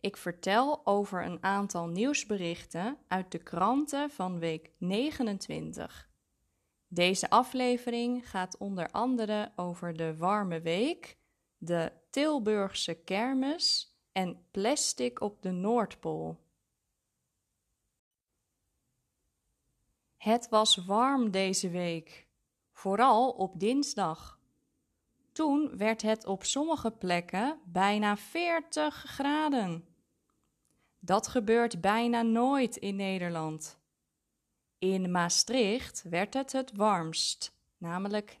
Ik vertel over een aantal nieuwsberichten uit de kranten van week 29. Deze aflevering gaat onder andere over de warme week, de Tilburgse kermis en plastic op de Noordpool. Het was warm deze week, vooral op dinsdag. Toen werd het op sommige plekken bijna 40 graden. Dat gebeurt bijna nooit in Nederland. In Maastricht werd het het warmst, namelijk 39,5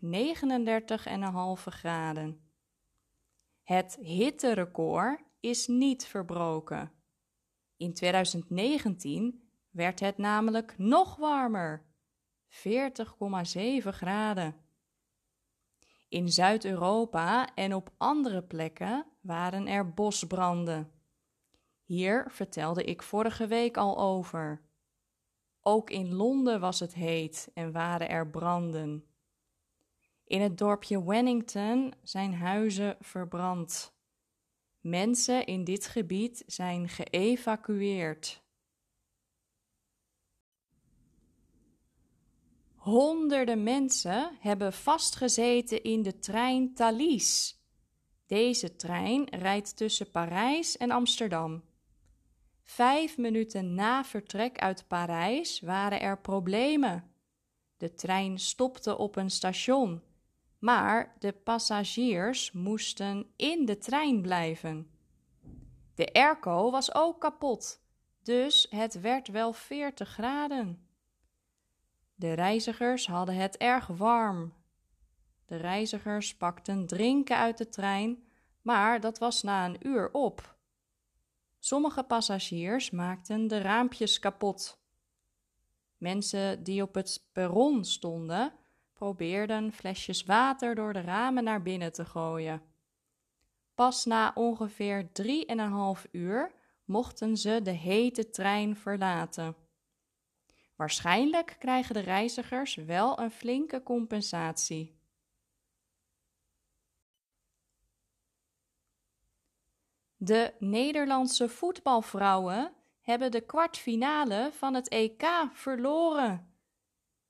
graden. Het hitterecord is niet verbroken. In 2019 werd het namelijk nog warmer, 40,7 graden. In Zuid-Europa en op andere plekken waren er bosbranden. Hier vertelde ik vorige week al over. Ook in Londen was het heet en waren er branden. In het dorpje Wennington zijn huizen verbrand. Mensen in dit gebied zijn geëvacueerd. Honderden mensen hebben vastgezeten in de trein Thalys. Deze trein rijdt tussen Parijs en Amsterdam. Vijf minuten na vertrek uit Parijs waren er problemen. De trein stopte op een station, maar de passagiers moesten in de trein blijven. De airco was ook kapot, dus het werd wel 40 graden. De reizigers hadden het erg warm. De reizigers pakten drinken uit de trein, maar dat was na een uur op. Sommige passagiers maakten de raampjes kapot. Mensen die op het perron stonden, probeerden flesjes water door de ramen naar binnen te gooien. Pas na ongeveer drieënhalf uur mochten ze de hete trein verlaten. Waarschijnlijk krijgen de reizigers wel een flinke compensatie. De Nederlandse voetbalvrouwen hebben de kwartfinale van het EK verloren.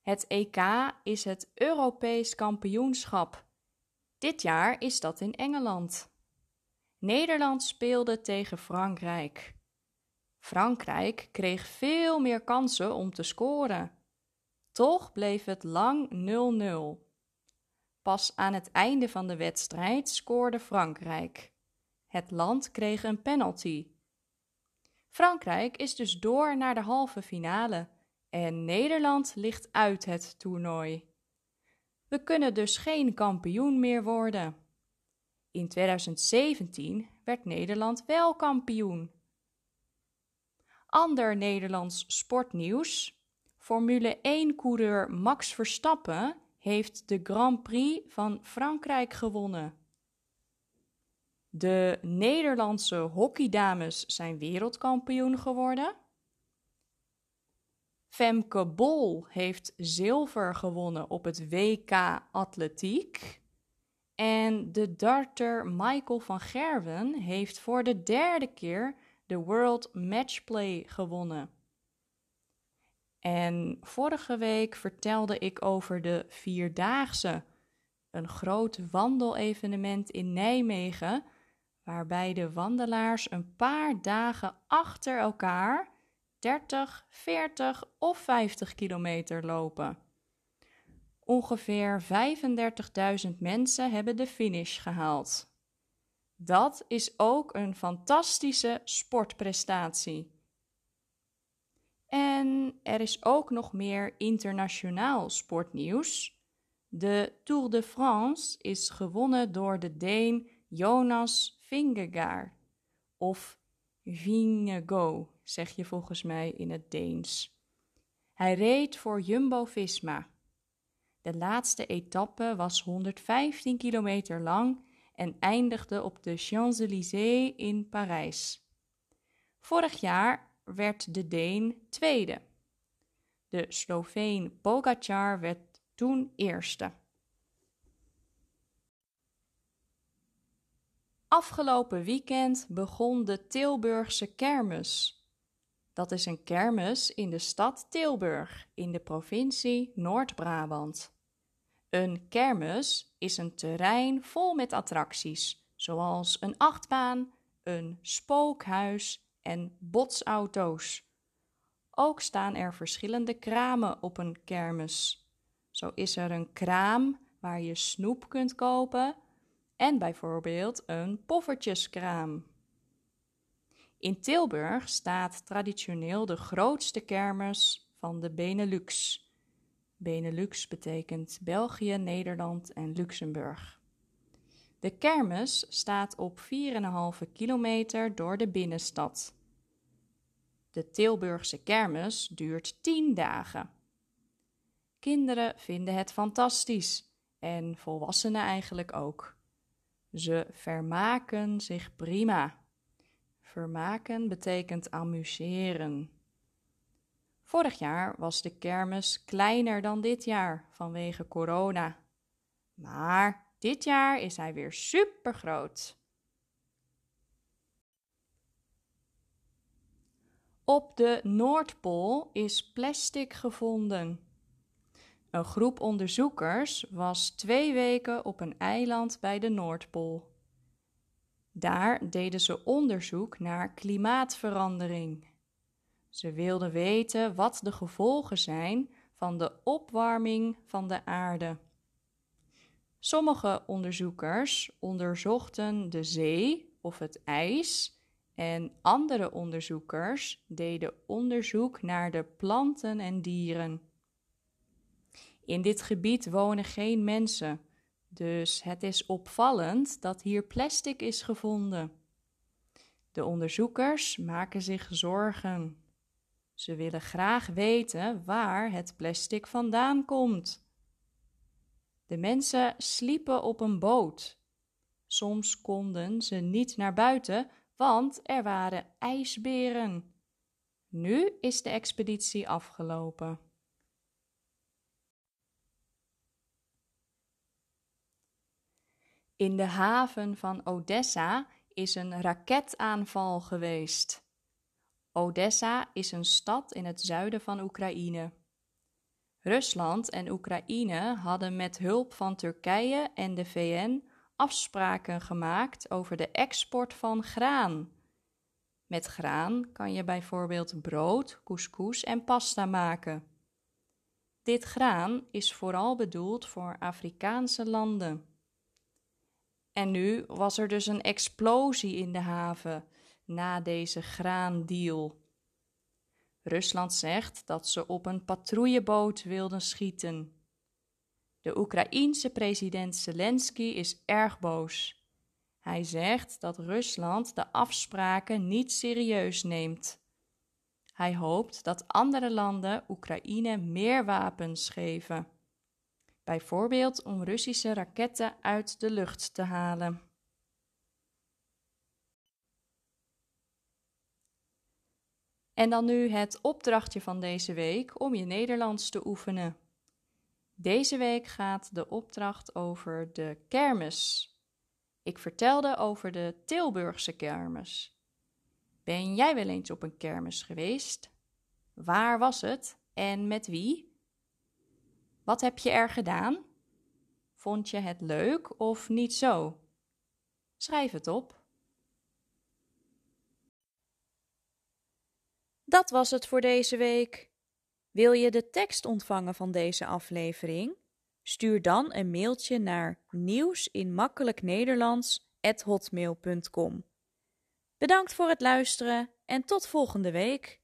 Het EK is het Europees kampioenschap. Dit jaar is dat in Engeland. Nederland speelde tegen Frankrijk. Frankrijk kreeg veel meer kansen om te scoren. Toch bleef het lang 0-0. Pas aan het einde van de wedstrijd scoorde Frankrijk. Het land kreeg een penalty. Frankrijk is dus door naar de halve finale en Nederland ligt uit het toernooi. We kunnen dus geen kampioen meer worden. In 2017 werd Nederland wel kampioen. Ander Nederlands sportnieuws. Formule 1-coureur Max Verstappen heeft de Grand Prix van Frankrijk gewonnen. De Nederlandse hockeydames zijn wereldkampioen geworden. Femke Bol heeft zilver gewonnen op het WK Atletiek. En de darter Michael van Gerwen heeft voor de derde keer de World Matchplay gewonnen. En vorige week vertelde ik over de Vierdaagse, een groot wandelevenement in Nijmegen, waarbij de wandelaars een paar dagen achter elkaar 30, 40 of 50 kilometer lopen. Ongeveer 35.000 mensen hebben de finish gehaald. Dat is ook een fantastische sportprestatie. En er is ook nog meer internationaal sportnieuws. De Tour de France is gewonnen door de Deen Jonas Vingegaard of Vingego, zeg je volgens mij in het Deens. Hij reed voor Jumbo-Visma. De laatste etappe was 115 kilometer lang en eindigde op de Champs-Élysées in Parijs. Vorig jaar werd de Deen tweede. De Sloveen Pogacar werd toen eerste. Afgelopen weekend begon de Tilburgse kermis. Dat is een kermis in de stad Tilburg in de provincie Noord-Brabant. Een kermis is een terrein vol met attracties, zoals een achtbaan, een spookhuis en botsauto's. Ook staan er verschillende kramen op een kermis. Zo is er een kraam waar je snoep kunt kopen en bijvoorbeeld een poffertjeskraam. In Tilburg staat traditioneel de grootste kermis van de Benelux. Benelux betekent België, Nederland en Luxemburg. De kermis staat op 4,5 kilometer door de binnenstad. De Tilburgse kermis duurt 10 dagen. Kinderen vinden het fantastisch en volwassenen eigenlijk ook. Ze vermaken zich prima. Vermaken betekent amuseren. Vorig jaar was de kermis kleiner dan dit jaar vanwege corona. Maar dit jaar is hij weer super groot. Op de Noordpool is plastic gevonden. Een groep onderzoekers was twee weken op een eiland bij de Noordpool. Daar deden ze onderzoek naar klimaatverandering. Ze wilden weten wat de gevolgen zijn van de opwarming van de aarde. Sommige onderzoekers onderzochten de zee of het ijs en andere onderzoekers deden onderzoek naar de planten en dieren. In dit gebied wonen geen mensen, dus het is opvallend dat hier plastic is gevonden. De onderzoekers maken zich zorgen. Ze willen graag weten waar het plastic vandaan komt. De mensen sliepen op een boot. Soms konden ze niet naar buiten, want er waren ijsberen. Nu is de expeditie afgelopen. In de haven van Odessa is een raketaanval geweest. Odessa is een stad in het zuiden van Oekraïne. Rusland en Oekraïne hadden met hulp van Turkije en de VN afspraken gemaakt over de export van graan. Met graan kan je bijvoorbeeld brood, couscous en pasta maken. Dit graan is vooral bedoeld voor Afrikaanse landen. En nu was er dus een explosie in de haven na deze graandeal. Rusland zegt dat ze op een patrouilleboot wilden schieten. De Oekraïense president Zelensky is erg boos. Hij zegt dat Rusland de afspraken niet serieus neemt. Hij hoopt dat andere landen Oekraïne meer wapens geven bijvoorbeeld om Russische raketten uit de lucht te halen. En dan nu het opdrachtje van deze week om je Nederlands te oefenen. Deze week gaat de opdracht over de kermis. Ik vertelde over de Tilburgse kermis. Ben jij wel eens op een kermis geweest? Waar was het en met wie? Wat heb je er gedaan? Vond je het leuk of niet zo? Schrijf het op. Dat was het voor deze week. Wil je de tekst ontvangen van deze aflevering? Stuur dan een mailtje naar nieuwsinmakkelijknederlands@hotmail.com. Bedankt voor het luisteren en tot volgende week.